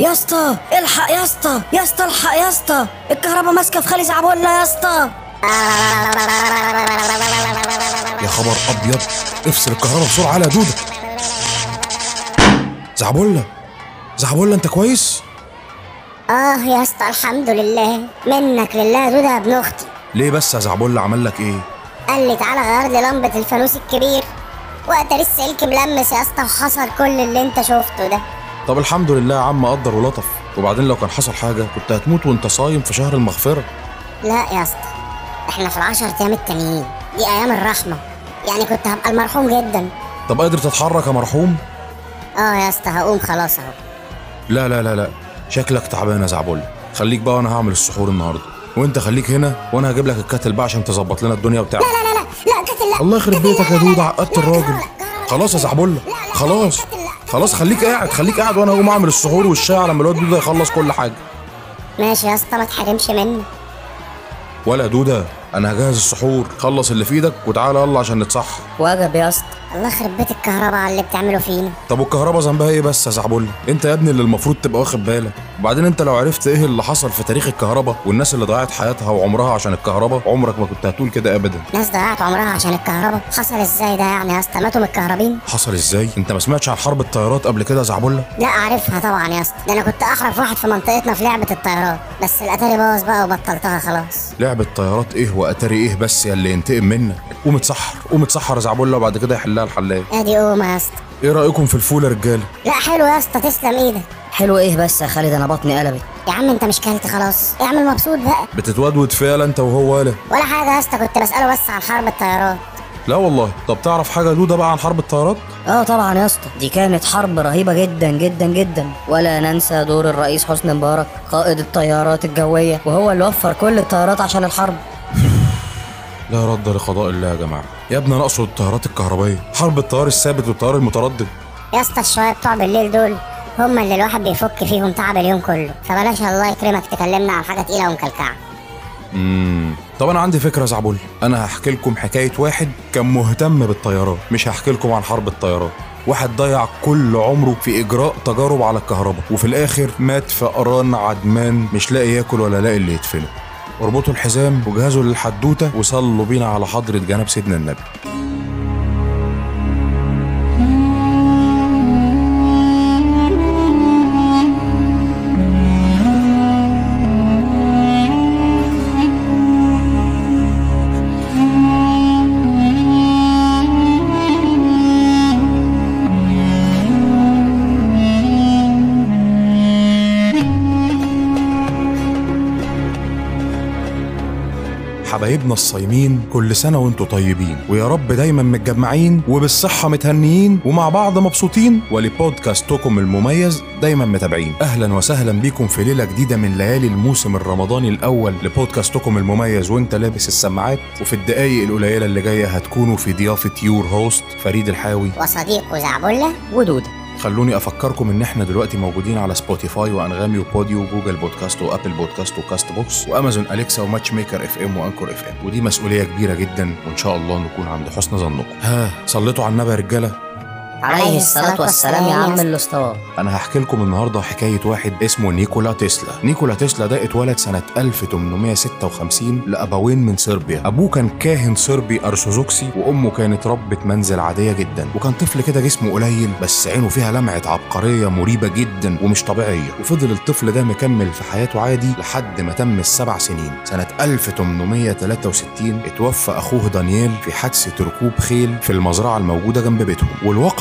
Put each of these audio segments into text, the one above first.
يا اسطى الحق يا اسطى يا اسطى الحق يا اسطى الكهرباء ماسكة في خالي زعبولة يا اسطى يا خبر أبيض افصل الكهرباء بسرعة على دودة. زعبولة زعبولة أنت كويس؟ آه يا اسطى الحمد لله. منك لله يا دودة يا ابن أختي. ليه بس يا زعبولة عمل لك إيه؟ قال لي تعالى غير لي لمبة الفانوس الكبير. وقت السلك ملمس يا اسطى وحصل كل اللي أنت شفته ده. طب الحمد لله يا عم قدر ولطف وبعدين لو كان حصل حاجة كنت هتموت وانت صايم في شهر المغفره لا يا اسطى إحنا في العشر أيام التانيين دي أيام الرحمة يعني كنت هبقى المرحوم جدا طب قادر تتحرك يا مرحوم آه يا اسطى هقوم خلاص اهو لا لا لا لا شكلك تعبان يا زعبولة خليك بقى وأنا هعمل السحور النهارده وانت خليك هنا وأنا هجيب لك الكاتل بقى عشان تظبط لنا الدنيا وبتاع لا لا لا لا كاتل لا الله يخرب بيتك يا دود عقدت الراجل. خلاص يا لا، خلاص. خلاص خليك قاعد خليك قاعد وأنا هقوم أعمل السحور والشاي على ما الواد دودة يخلص كل حاجة. ماشي يا اسطى ما تحرمش مني. ولا دودة أنا هجهز السحور خلص اللي في إيدك وتعالى يلا عشان نتصحى. وأجب يا اسطى. الله يخرب بيت الكهرباء على اللي بتعمله فينا. طب والكهرباء ذنبها إيه بس يا زعبولة أنت يا ابني اللي المفروض تبقى واخد بالك. وبعدين أنت لو عرفت إيه اللي حصل في تاريخ الكهرباء والناس اللي ضيعت حياتها وعمرها عشان الكهرباء عمرك ما كنت هتقول كده ابدا. ناس ضيعت عمرها عشان الكهرباء؟ حصل إزاي ده يعني يا اسطى؟ ماتوا متكهربين حصل إزاي؟ أنت ما سمعتش عن حرب الطيارات قبل كده يا زعبولة؟ لا عارفها طبعا يا اسطى. ده أنا كنت أحرف واحد في منطقتنا في لعبة الطيارات. بس الأتاري باظ بقى وبطلتها خلاص. لعبة طيارات إيه وأتاري إيه بس يا اللي ينتقم منك؟ قوم اتسحر. قوم اتسحر يا زعبولة وبعد كده يحلها الحلاق. ادي قومه يا اسطى. إيه رأيكم في الفول يا رجاله لا حلو يا اسطى تسلم إيدك. حلو إيه بس يا خالد؟ أنا بطني قلبت. يا عم انت مش كلت خلاص. اعمل مبسوط بقى. بتتودود فعلا انت وهو ولا؟ ولا حاجة يا اسطى كنت بسأله بس عن حرب الطيارات. لا والله. طب تعرف حاجة دودة بقى عن حرب الطيارات؟ آه طبعا يا اسطى. دي كانت حرب رهيبة جدا جدا جدا. ولا ننسى دور الرئيس حسني مبارك قائد الطيارات الجوية وهو اللي وفر كل الطيارات عشان الحرب. لا رد لقضاء الله يا جماعة. يا ابني أنا أقصد الطيارات الكهربائية. حرب الطيار الثابت والطيار المتردد. يا اسطى الشوية بتوع بالليل دول هم اللي الواحد بيفك فيهم تعب اليوم كله. فبلاش الله يكرمك تكلمنا عن حاجة تقيلة ومكلكعة. امم طب أنا عندي فكرة يا زعبول. أنا هحكي لكم حكاية واحد كان مهتم بالطيارات مش هحكي لكم عن حرب الطيارات. واحد ضيع كل عمره في إجراء تجارب على الكهرباء وفي الآخر مات فقران عدمان مش لاقي ياكل ولا لاقي اللي يدفنه اربطوا الحزام وجهزوا للحدوتة وصلوا بينا على حضرة جناب سيدنا النبي. حبايبنا الصايمين كل سنة وانتوا طيبين. ويا رب دايما متجمعين وبالصحة متهنيين ومع بعض مبسوطين. ولبودكاستكم المميز دايما متابعين. أهلا وسهلا بيكم في ليلة جديدة من ليالي الموسم الرمضاني الأول لبودكاستكم المميز. وانت لابس السماعات. وفي الدقايق القليلة اللي جاية هتكونوا في ضيافة your host فريد الحاوي. وصديقه زعبلة ودودة. خلوني أفكركم إن إحنا دلوقتي موجودين على Spotify وأنغامي و Podeo و Google Podcast و Apple Podcast و Castbox و Amazon Alexa و MatchMaker FM و Anchor FM. ودي مسؤولية كبيرة جدا وإن شاء الله نكون عند حسن ظنكم. ها صليتوا على النبي يا رجالة. عليه الصلاة والسلام يا عم الاسطوار أنا هحكي لكم النهارده حكاية واحد اسمه نيكولا تسلا. نيكولا تسلا ده اتولد سنة 1856 لأبوين من صربيا. أبوه كان كاهن صربي أرثوذكسي وأمه كانت ربة منزل عادية جدا. وكان طفل كده جسمه قليل بس عينه فيها لمعة عبقرية مريبة جدا ومش طبيعية. وفضل الطفل ده مكمل في حياته عادي لحد ما تم السبع سنين. سنة 1863 اتوفى أخوه دانييل في حادثة ركوب خيل في المزرعة الموجودة جنب بيتهم.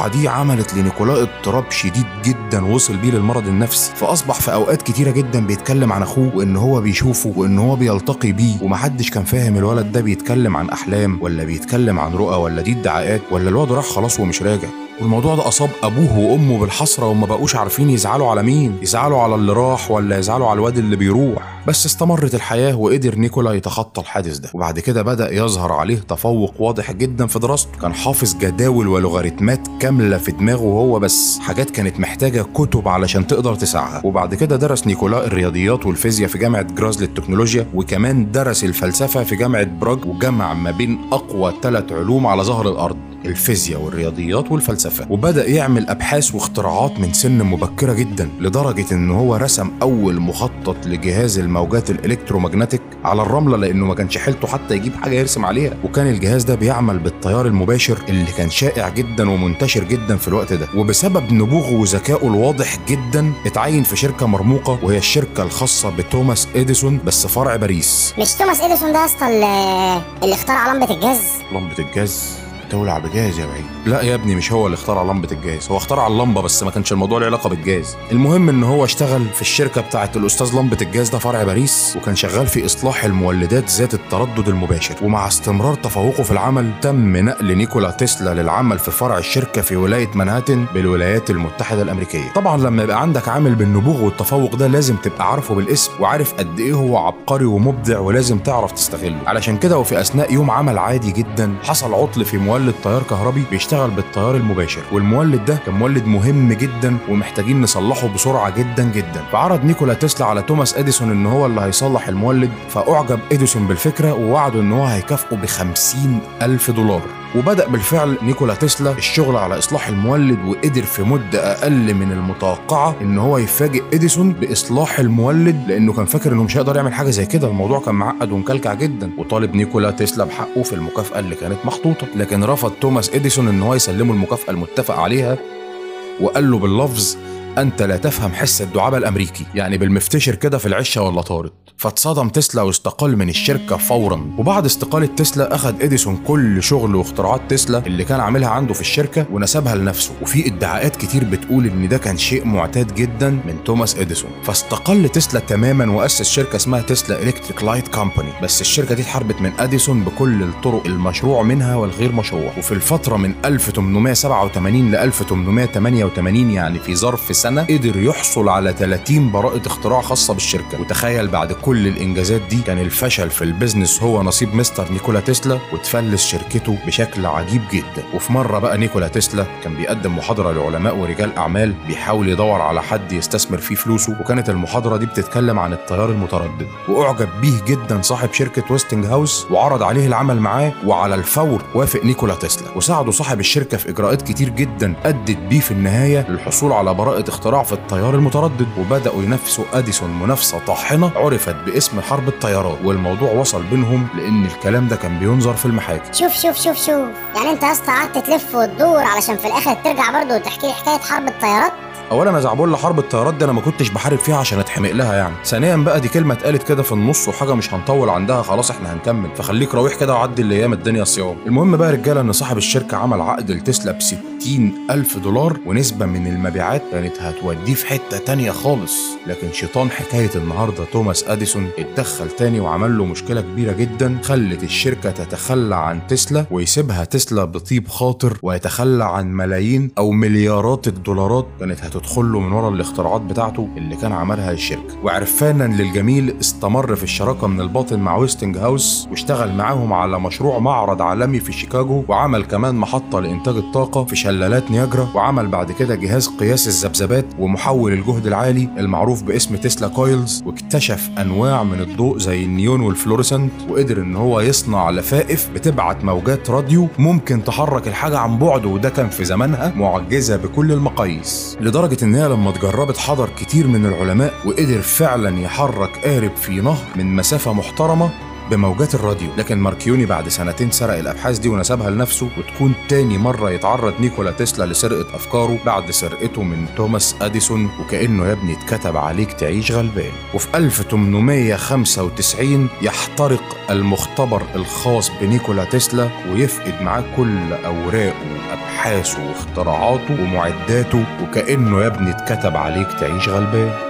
والواقعه دي عملت لنيكولا اضطراب شديد جدا وصل بيه للمرض النفسي. فأصبح في اوقات كتيرة جدا بيتكلم عن أخوه وان هو بيشوفه وإن هو بيلتقي بيه ومحدش كان فاهم الولد ده بيتكلم عن أحلام ولا بيتكلم عن رؤى ولا دي ادعاءات ولا الواد راح خلاص ومش راجع. والموضوع ده أصاب أبوه وأمه بالحسرة وما بقوش عارفين يزعلوا على مين. يزعلوا على اللي راح ولا يزعلوا على الواد اللي بيروح. بس استمرت الحياة وقدر نيكولا يتخطى الحادث ده. وبعد كده بدأ يظهر عليه تفوق واضح جدا في دراسته. كان حافظ جداول ولوغاريتمات كاملة في دماغه هو بس. حاجات كانت محتاجة كتب علشان تقدر تسعها وبعد كده درس نيكولا الرياضيات والفيزياء في جامعة جراز للتكنولوجيا. وكمان درس الفلسفة في جامعة براغ. وجمع ما بين أقوى ثلاث علوم على ظهر الأرض الفيزياء والرياضيات والفلسفة. الفلسفة وبدأ يعمل أبحاث واختراعات من سن مبكرة جدا لدرجة إن هو رسم أول مخطط لجهاز الموجات الإلكترومagnetic على الرملة لأنه ما كانش حيلته حتى يجيب حاجة يرسم عليها. وكان الجهاز ده بيعمل بالتيار المباشر اللي كان شائع جدا ومنتشر جدا في الوقت ده. وبسبب نبوغه وذكائه الواضح جدا اتعين في شركة مرموقة وهي الشركة الخاصة بتوماس إديسون بس فرع باريس. مش توماس اديسون ده يا اسطى اللي اللي اخترع لمبة الجاز لمبة الجاز تولع بجاز يا بعيد. لا يا ابني مش هو اللي اخترع لمبة الجاز هو اخترع اللمبة بس ما كانش الموضوع له علاقة بالجاز المهم إن هو اشتغل في الشركة بتاعة الأستاذ لمبة الجاز ده فرع باريس وكان شغال في إصلاح المولدات ذات التردد المباشر. ومع استمرار تفوقه في العمل تم نقل نيكولا تسلا للعمل في فرع الشركة في ولاية منهاتن بالولايات المتحدة الأمريكية. طبعا لما يبقى عندك عامل بالنبوغ والتفوق ده لازم تبقى عارفه بالاسم وعارف قد إيه هو عبقري ومبدع ولازم تعرف تستغله. علشان كده وفي أثناء يوم عمل عادي جدا حصل عطل في تيار كهربي بيشتغل بالتيار المباشر والمولد ده كان مولد مهم جدا ومحتاجين نصلحه بسرعة جدا جدا. فعرض نيكولا تسلا على توماس إديسون إن هو اللي هيصلح المولد فأعجب إديسون بالفكرة ووعده إن هو هيكافئه ب ألف دولار. وبدأ بالفعل نيكولا تسلا الشغل على إصلاح المولد وقدر في مدة أقل من المتوقعة إن هو يفاجئ إديسون بإصلاح المولد لأنه كان فاكر إنه مش هيقدر يعمل حاجة زي كده. الموضوع كان معقد ومكلكع جدا. وطالب نيكولا تسلا بحقه في المكافأة اللي كانت محطوطة لكن رفض توماس إديسون إن هو يسلمه المكافأة المتفق عليها وقال له باللفظ أنت لا تفهم حس الدعابة الأمريكي يعني بالمفتشر كده في العشة ولا طارت. فاتصدم تسلا واستقال من الشركة فورا. وبعد استقالة تسلا أخد إديسون كل شغل واختراعات تسلا اللي كان عاملها عنده في الشركة ونسبها لنفسه. وفي ادعاءات كتير بتقول إن ده كان شيء معتاد جدا من توماس إديسون. فاستقل تسلا تماما وأسس شركة اسمها Tesla Electric Light Company بس الشركة دي اتحاربت من أديسون بكل الطرق المشروع منها والغير مشروع. وفي الفترة من 1887 ل 1888 يعني في ظرف سنة قدر يحصل على 30 براءة اختراع خاصة بالشركة. وتخيل بعد كل الإنجازات دي كان الفشل في ال business هو نصيب مستر نيكولا تسلا وتفلس شركته بشكل عجيب جدا. وفي مرة بقى نيكولا تسلا كان بيقدم محاضرة لعلماء ورجال أعمال بيحاول يدور على حد يستثمر فيه فلوسه. وكانت المحاضرة دي بتتكلم عن التيار المتردد. وأعجب بيه جدا صاحب شركة ويستنج هاوس وعرض عليه العمل معاه وعلى الفور وافق نيكولا تسلا. وساعده صاحب الشركة في إجراءات كتير جدا أدت بيه في النهاية للحصول على براءة اختراع في التيار المتردد وبدأوا ينافسوا أديسون منافسة طاحنة عرفت باسم حرب الطيارات والموضوع وصل بينهم لأن الكلام ده كان بينظر في المحاكم. شوف شوف شوف شوف. يعني أنت يا اسطى قعدت تلف وتدور علشان في الآخر ترجع برضه وتحكي لي حكاية حرب الطيارات اولا يا زعبول حرب الطيارات دي أنا ما كنتش بحارب فيها عشان أتحمق لها يعني. ثانيا بقى دي كلمة اتقالت كده في النص وحاجة مش هنطول عندها خلاص إحنا هنكمل. فخليك راويح كده وعدي الأيام الدنيا صيام. المهم بقى يا رجالة إن صاحب الشركة عمل عقد لتسلا ب 60 ألف دولار ونسبة من المبيعات كانت هتوديه في حتة تانية خالص. لكن شيطان حكاية النهاردة توماس أديسون اتدخل تاني وعمل له مشكلة كبيرة جدا خلت الشركة تتخلى عن تسلا ويسيبها تسلا بطيب خاطر ويتخلى عن ملايين أو مليارات الدولارات كانت هتدخل له من ورا الاختراعات بتاعته اللي كان عملها الشركة. وعرفانا للجميل استمر في الشراكة من الباطن مع Westinghouse واشتغل معاهم على مشروع معرض عالمي في شيكاغو وعمل كمان محطة لإنتاج الطاقة في شلالات نياجرا وعمل بعد كده جهاز قياس الذبذبات ومحول الجهد العالي المعروف باسم Tesla coils واكتشف أنواع من الضوء زي النيون وال fluorescent وقدر إن هو يصنع لفائف بتبعت موجات راديو ممكن تحرك الحاجة عن بعد وده كان في زمانها معجزة بكل المقاييس. لدرجة ان هي لما اتجربت حضر كتير من العلماء وقدر فعلا يحرك قارب في نهر من مسافة محترمة بموجات الراديو. لكن ماركيوني بعد سنتين سرق الأبحاث دي ونسبها لنفسه وتكون تاني مرة يتعرض نيكولا تسلا لسرقة أفكاره بعد سرقته من توماس أديسون وكأنه يا ابني اتكتب عليك تعيش غلبان. وفي 1895 يحترق المختبر الخاص بنيكولا تسلا ويفقد معاه كل أوراقه وأبحاثه واختراعاته ومعداته وكأنه يا ابني اتكتب عليك تعيش غلبان.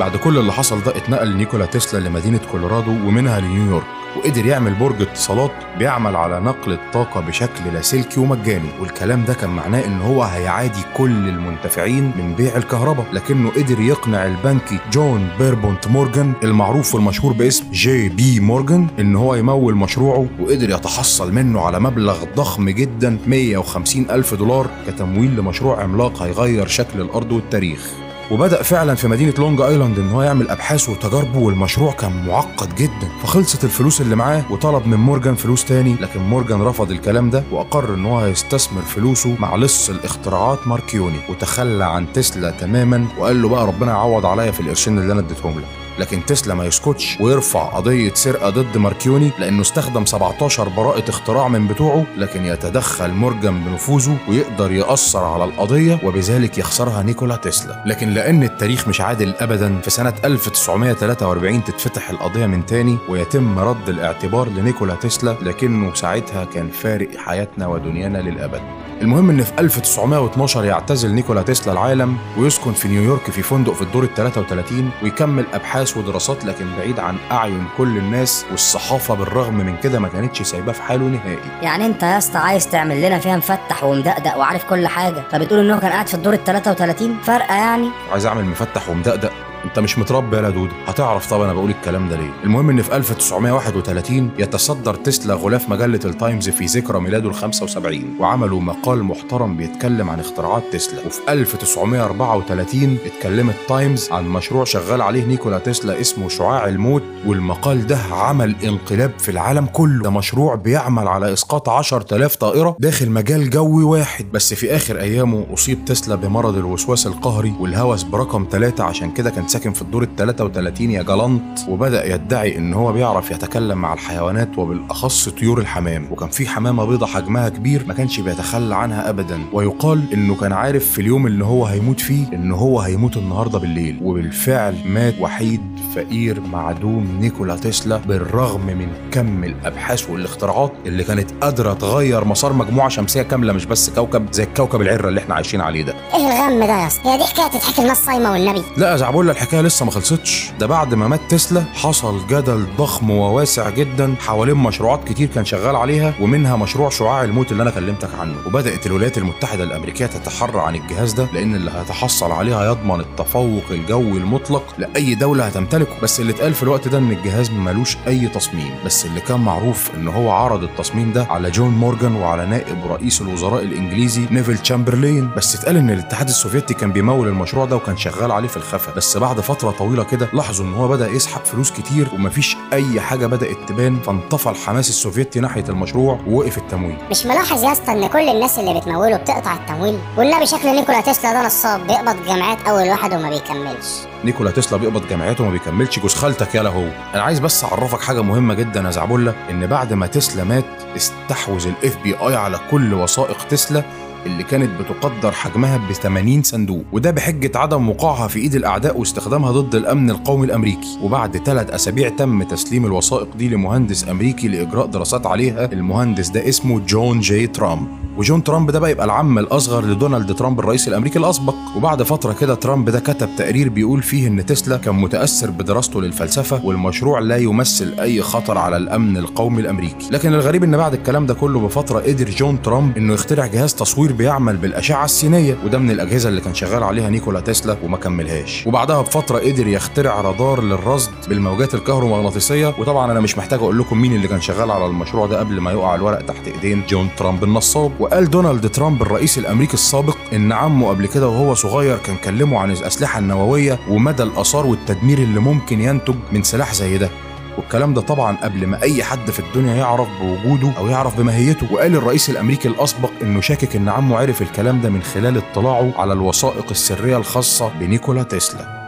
بعد كل اللي حصل ده اتنقل نيكولا تسلا لمدينة كولورادو ومنها لنيويورك وقدر يعمل برج اتصالات بيعمل على نقل الطاقة بشكل لاسلكي ومجاني. والكلام ده كان معناه إن هو هيعادي كل المنتفعين من بيع الكهرباء لكنه قدر يقنع البنكي جون بيربونت مورجان المعروف والمشهور باسم جي بي مورجان إن هو يمول مشروعه وقدر يتحصل منه على مبلغ ضخم جدا 150 ألف دولار كتمويل لمشروع عملاق هيغير شكل الأرض والتاريخ. وبدأ فعلا في مدينة لونج آيلاند إن هو يعمل ابحاثه وتجاربه والمشروع كان معقد جدا. فخلصت الفلوس اللي معاه وطلب من مورجان فلوس تاني لكن مورجان رفض الكلام ده وأقر إن هو هيستثمر فلوسه مع لص الاختراعات ماركيوني وتخلى عن تسلا تماما وقال له بقى ربنا يعوض عليا في القرشين اللي أنا اديتهم لك. لكن تسلا ما يسكتش ويرفع قضية سرقة ضد ماركيوني لأنه استخدم 17 براءة اختراع من بتوعه لكن يتدخل مورجان بنفوذه ويقدر يأثر على القضية وبذلك يخسرها نيكولا تسلا. لكن لأن التاريخ مش عادل أبدا في سنة 1943 تتفتح القضية من تاني ويتم رد الاعتبار لنيكولا تسلا لكنه ساعتها كان فارق حياتنا ودنيانا للأبد. المهم إن في 1912 يعتزل نيكولا تسلا العالم ويسكن في نيويورك في فندق في الدور ال 33 ويكمل أبحاث ودراسات لكن بعيد عن أعين كل الناس والصحافة بالرغم من كده ما كانتش سايباه في حاله نهائي. يعني أنت يا اسطى عايز تعمل لنا فيها مفتح ومدقدق وعارف كل حاجة؟ فبتقول إن هو كان قاعد في الدور ال 33 فرقة يعني؟ عايز أعمل مفتح ومدقدق؟ انت مش متربي يا دودة هتعرف طبعا أنا بقول الكلام ده ليه؟ المهم ان في 1931 يتصدر تسلا غلاف مجلة التايمز في ذكرى ميلاده ال 75 وعملوا مقال محترم بيتكلم عن اختراعات تسلا. وفي 1934 اتكلمت تايمز عن مشروع شغال عليه نيكولا تسلا اسمه شعاع الموت والمقال ده عمل انقلاب في العالم كله. ده مشروع بيعمل على إسقاط 10000 طائرة داخل مجال جوي واحد. بس في آخر أيامه أصيب تسلا بمرض الوسواس القهري والهوس برقم 3 عشان كده كان ساكن في الدور ال 33 يا جالانت. وبدأ يدعي إن هو بيعرف يتكلم مع الحيوانات وبالأخص طيور الحمام. وكان في حمامة بيضة حجمها كبير ما كانش بيتخلى عنها ابدا. ويقال إنه كان عارف في اليوم اللي هو هيموت فيه إن هو هيموت النهارده بالليل. وبالفعل مات وحيد فقير معدوم نيكولا تسلا بالرغم من كم الأبحاث والاختراعات اللي كانت قادرة تغير مسار مجموعة شمسية كاملة مش بس كوكب زي الكوكب العرة اللي إحنا عايشين عليه ده. إيه الغم ده يا اسطى هي دي حكاية تتحكي لناس صايمه والنبي. لا يا زعبولة الحكاية لسه ما خلصتش. ده بعد ما مات تسلا حصل جدل ضخم وواسع جدا حوالين مشروعات كتير كان شغال عليها ومنها مشروع شعاع الموت اللي أنا كلمتك عنه. وبدأت الولايات المتحدة الأمريكية تتحرى عن الجهاز ده لأن اللي هيتحصل عليه هيضمن التفوق الجوي المطلق لأي دولة هتمتلكه بس اللي اتقال في الوقت ده إن الجهاز ملوش أي تصميم. بس اللي كان معروف إن هو عرض التصميم ده على جون مورجان وعلى نائب رئيس الوزراء الإنجليزي نيفل تشامبرلين. بس اتقال إن الاتحاد السوفيتي كان بيمول المشروع ده وكان شغال عليه في الخفا. بس بعد فترة طويلة كده لاحظوا إن هو بدأ يسحب فلوس كتير ومفيش أي حاجة بدأت تبان. فانطفى الحماس السوفيتي ناحية المشروع ووقف التمويل. مش ملاحظ يا اسطى إن كل الناس اللي بتموله بتقطع التمويل؟ والنبي شكل نيكولا تسلا ده نصاب بيقبض جمعيات أول واحد وما بيكملش. نيكولا تسلا بيقبض جمعيته وما بيكملش جوز خالتك يالا هو أنا عايز بس أعرفك حاجة مهمة جدا يا زعبله إن بعد ما تسلا مات استحوذ ال FBI على كل وثائق تسلا اللي كانت بتقدر حجمها ب 80 صندوق وده بحجة عدم وقوعها في إيد الأعداء واستخدامها ضد الأمن القومي الأمريكي. وبعد ثلاث أسابيع تم تسليم الوثائق دي لمهندس أمريكي لإجراء دراسات عليها. المهندس ده اسمه جون جي ترامب. وجون ترامب ده بقى يبقى العم الأصغر لدونالد ترامب الرئيس الأمريكي الأسبق. وبعد فترة كده ترامب ده كتب تقرير بيقول فيه إن تسلا كان متأثر بدراسته للفلسفة والمشروع لا يمثل أي خطر على الأمن القومي الأمريكي. لكن الغريب إن بعد الكلام ده كله بفترة قدر جون ترامب إنه يخترع جهاز تصوير بيعمل بالأشعة السينية. وده من الأجهزة اللي كان شغال عليها نيكولا تسلا وما كملهاش. وبعدها بفترة قدر يخترع رادار للرصد بالموجات الكهرومغناطيسية. وطبعا أنا مش محتاج أقول لكم مين اللي كان شغال على المشروع ده قبل ما يقع الورق تحت إيدين جون ترامب النصاب. وقال دونالد ترامب الرئيس الأمريكي السابق إن عمه قبل كده وهو صغير كان كلمه عن الأسلحة النووية ومدى الآثار والتدمير اللي ممكن ينتج من سلاح زي ده. والكلام ده طبعا قبل ما أي حد في الدنيا يعرف بوجوده أو يعرف بماهيته. وقال الرئيس الأمريكي الأسبق إنه شاكك إن عمه عرف الكلام ده من خلال اطلاعه على الوثائق السرية الخاصة بنيكولا تسلا.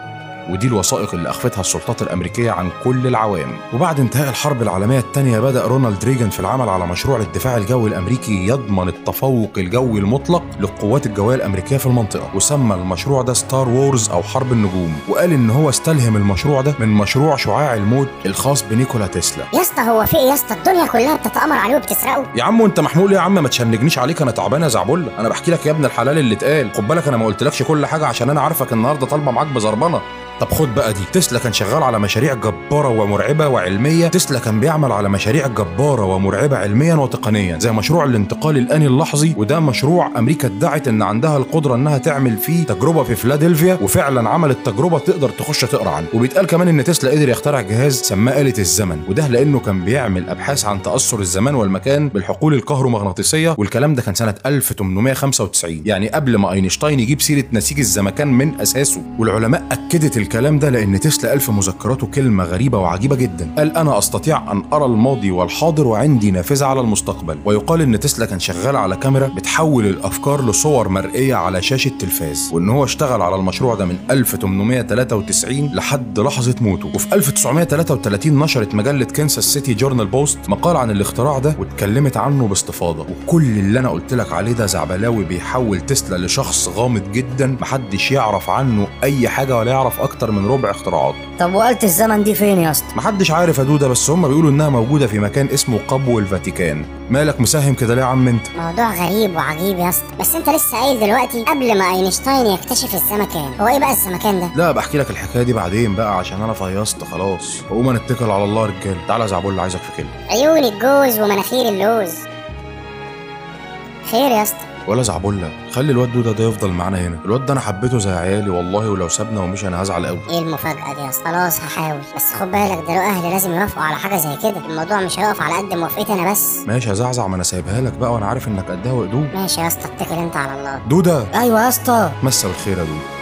ودي الوثائق اللي أخفتها السلطات الأمريكية عن كل العوام. وبعد انتهاء الحرب العالمية الثانية بدأ رونالد ريجن في العمل على مشروع الدفاع الجوي الأمريكي يضمن التفوق الجوي المطلق للقوات الجوية الأمريكية في المنطقة وسمى المشروع ده Star Wars أو حرب النجوم وقال إن هو استلهم المشروع ده من مشروع شعاع الموت الخاص بنيكولا تسلا. يا اسطى هو في إيه يا اسطى؟ الدنيا كلها بتتآمر عليه وبتسرقه. يا عم وانت محموق يا عم ما تشنجنيش عليك أنا تعبان يا زعبله أنا بحكي لك يا ابن الحلال اللي اتقال. خد بالك أنا ما قلتلكش كل حاجة عشان أنا عارفك النهارده طالبة معاك بزربنة. طب خد بقى دي. تسلا كان شغال على مشاريع جبارة ومرعبة وعلمية. تسلا كان بيعمل على مشاريع جبارة ومرعبة علميا وتقنيا زي مشروع الانتقال الآني اللحظي وده مشروع أمريكا ادعت إن عندها القدرة إنها تعمل فيه تجربة في فيلادلفيا وفعلا عملت تجربة تقدر تخش تقرأ عنه. وبيتقال كمان إن تسلا قدر يخترع جهاز سماه آلة الزمن وده لأنه كان بيعمل أبحاث عن تأثر الزمان والمكان بالحقول الكهرومغناطيسية. والكلام ده كان سنة 1895 يعني قبل ما أينشتاين يجيب سيرة نسيج الزمكان من أساسه. والعلماء أكدت الكلام ده لأن تسلا في مذكراته كلمة غريبة وعجيبة جدا. قال أنا أستطيع أن أرى الماضي والحاضر وعندي نافذة على المستقبل. ويقال إن تسلا كان شغال على كاميرا بتحول الأفكار لصور مرئية على شاشة تلفاز وإن هو اشتغل على المشروع ده من 1893 لحد لحظة موته. وفي 1933 نشرت مجلة كنساس سيتي جورنال بوست مقال عن الاختراع ده واتكلمت عنه باستفاضة. وكل اللي أنا قلت لك عليه ده زعبلاوي بيحول تسلا لشخص غامض جدا محدش يعرف عنه أي حاجة ولا يعرف أكتر من ربع اختراعاته طب وآلة الزمن دي فين يا اسطى؟ محدش عارف يا دودة بس هم بيقولوا إنها موجودة في مكان اسمه قبو الفاتيكان. مالك مساهم كده ليه يا عم أنت؟ موضوع غريب وعجيب يا اسطى. بس أنت لسه قايل دلوقتي قبل ما أينشتاين يكتشف الزمكان. هو إيه بقى الزمكان ده؟ لا بحكي لك الحكاية دي بعدين بقى عشان أنا فيصت خلاص. وقوم نتكل على الله رجاله تعالى يا زعبول عايزك في كلمة. عيون الجوز ومناخير اللوز. خير يا اسطى. ولا زعبولة. خلي الواد دودة ده يفضل معانا هنا. الواد ده أنا حبيته زي عيالي والله ولو سابنا ومشي أنا هزعل قوي إيه المفاجأة دي يا أسطى؟ خلاص هحاول. بس خد بالك دلوقتي أهلي لازم يوافقوا على حاجة زي كده. الموضوع مش هيقف على قد موافقتي أنا بس. ماشي يا زعزع ما أنا سايبها لك بقى وأنا عارف إنك قدها وقدوم ماشي يا أسطى اتكل أنت على الله. دودة! أيوه يا أسطى. مسا بالخير يا دودة.